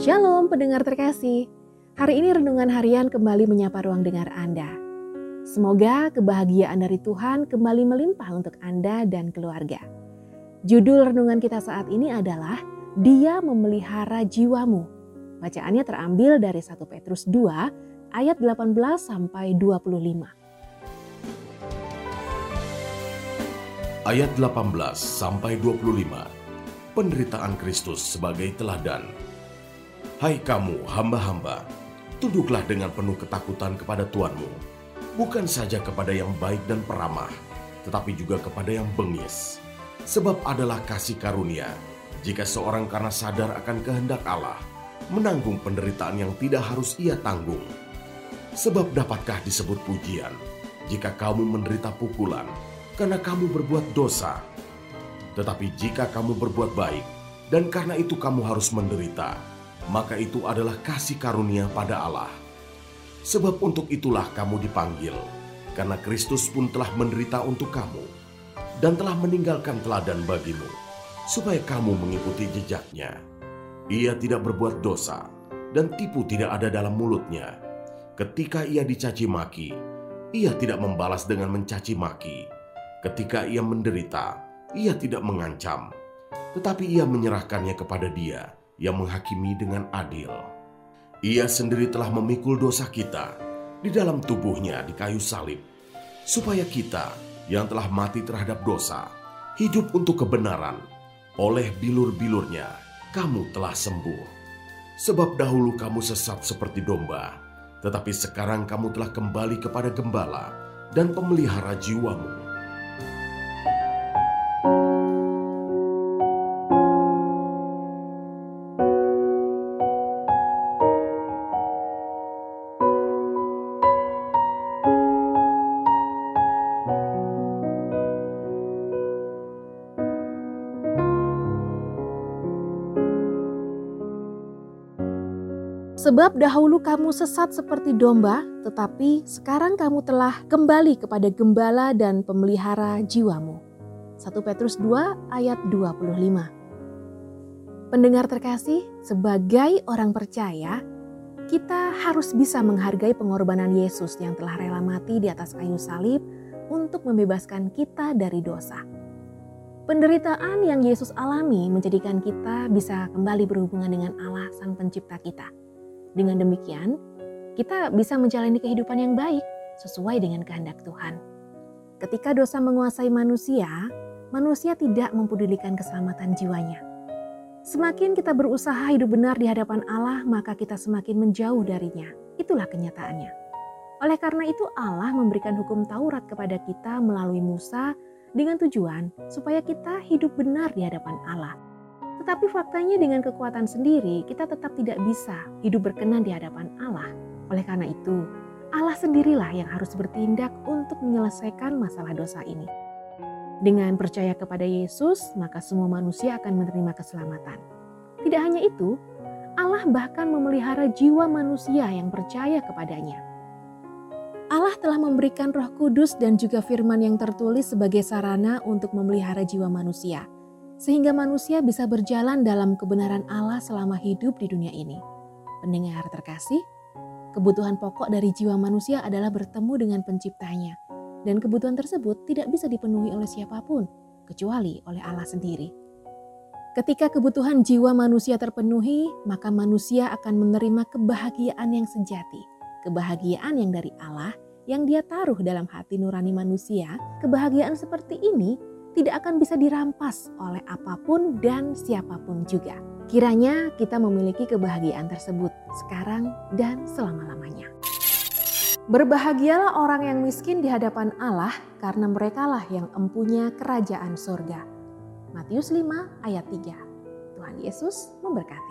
Shalom pendengar terkasih. Hari ini renungan harian kembali menyapa ruang dengar Anda. Semoga kebahagiaan dari Tuhan kembali melimpah untuk Anda dan keluarga. Judul renungan kita saat ini adalah Dia memelihara jiwamu. Bacaannya terambil dari 1 Petrus 2 ayat 18 sampai 25. Ayat 18 sampai 25. Penderitaan Kristus sebagai teladan. Hai kamu hamba-hamba, tunduklah dengan penuh ketakutan kepada Tuanmu, bukan saja kepada yang baik dan peramah, tetapi juga kepada yang bengis. Sebab adalah kasih karunia, jika seorang karena sadar akan kehendak Allah, menanggung penderitaan yang tidak harus ia tanggung. Sebab dapatkah disebut pujian, jika kamu menderita pukulan, karena kamu berbuat dosa. Tetapi jika kamu berbuat baik, dan karena itu kamu harus menderita, maka itu adalah kasih karunia pada Allah. Sebab untuk itulah kamu dipanggil, karena Kristus pun telah menderita untuk kamu, dan telah meninggalkan teladan bagimu, supaya kamu mengikuti jejaknya. Ia tidak berbuat dosa, dan tipu tidak ada dalam mulutnya. Ketika ia dicaci maki, ia tidak membalas dengan mencaci maki. Ketika ia menderita, ia tidak mengancam, tetapi ia menyerahkannya kepada Dia yang menghakimi dengan adil. Ia sendiri telah memikul dosa kita di dalam tubuhnya di kayu salib, supaya kita yang telah mati terhadap dosa hidup untuk kebenaran. Oleh bilur-bilurnya, kamu telah sembuh. Sebab dahulu kamu sesat seperti domba, tetapi sekarang kamu telah kembali kepada gembala dan pemelihara jiwamu. Sebab dahulu kamu sesat seperti domba, tetapi sekarang kamu telah kembali kepada gembala dan pemelihara jiwamu. 1 Petrus 2 ayat 25 Pendengar terkasih, sebagai orang percaya, kita harus bisa menghargai pengorbanan Yesus yang telah rela mati di atas kayu salib untuk membebaskan kita dari dosa. Penderitaan yang Yesus alami menjadikan kita bisa kembali berhubungan dengan Allah Sang Pencipta kita. Dengan demikian, kita bisa menjalani kehidupan yang baik sesuai dengan kehendak Tuhan. Ketika dosa menguasai manusia, manusia tidak mempedulikan keselamatan jiwanya. Semakin kita berusaha hidup benar di hadapan Allah, maka kita semakin menjauh darinya. Itulah kenyataannya. Oleh karena itu, Allah memberikan hukum Taurat kepada kita melalui Musa dengan tujuan supaya kita hidup benar di hadapan Allah tetapi faktanya dengan kekuatan sendiri kita tetap tidak bisa hidup berkenan di hadapan Allah. Oleh karena itu, Allah sendirilah yang harus bertindak untuk menyelesaikan masalah dosa ini. Dengan percaya kepada Yesus, maka semua manusia akan menerima keselamatan. Tidak hanya itu, Allah bahkan memelihara jiwa manusia yang percaya kepadanya. Allah telah memberikan Roh Kudus dan juga firman yang tertulis sebagai sarana untuk memelihara jiwa manusia sehingga manusia bisa berjalan dalam kebenaran Allah selama hidup di dunia ini. Pendengar terkasih, kebutuhan pokok dari jiwa manusia adalah bertemu dengan penciptanya, dan kebutuhan tersebut tidak bisa dipenuhi oleh siapa pun, kecuali oleh Allah sendiri. Ketika kebutuhan jiwa manusia terpenuhi, maka manusia akan menerima kebahagiaan yang sejati, kebahagiaan yang dari Allah yang Dia taruh dalam hati nurani manusia. Kebahagiaan seperti ini tidak akan bisa dirampas oleh apa pun dan siapa pun juga. Kiranya kita memiliki kebahagiaan tersebut sekarang dan selama-lamanya. Berbahagialah orang yang miskin di hadapan Allah karena merekalah yang empunya kerajaan surga. Matius 5 ayat 3. Tuhan Yesus memberkati.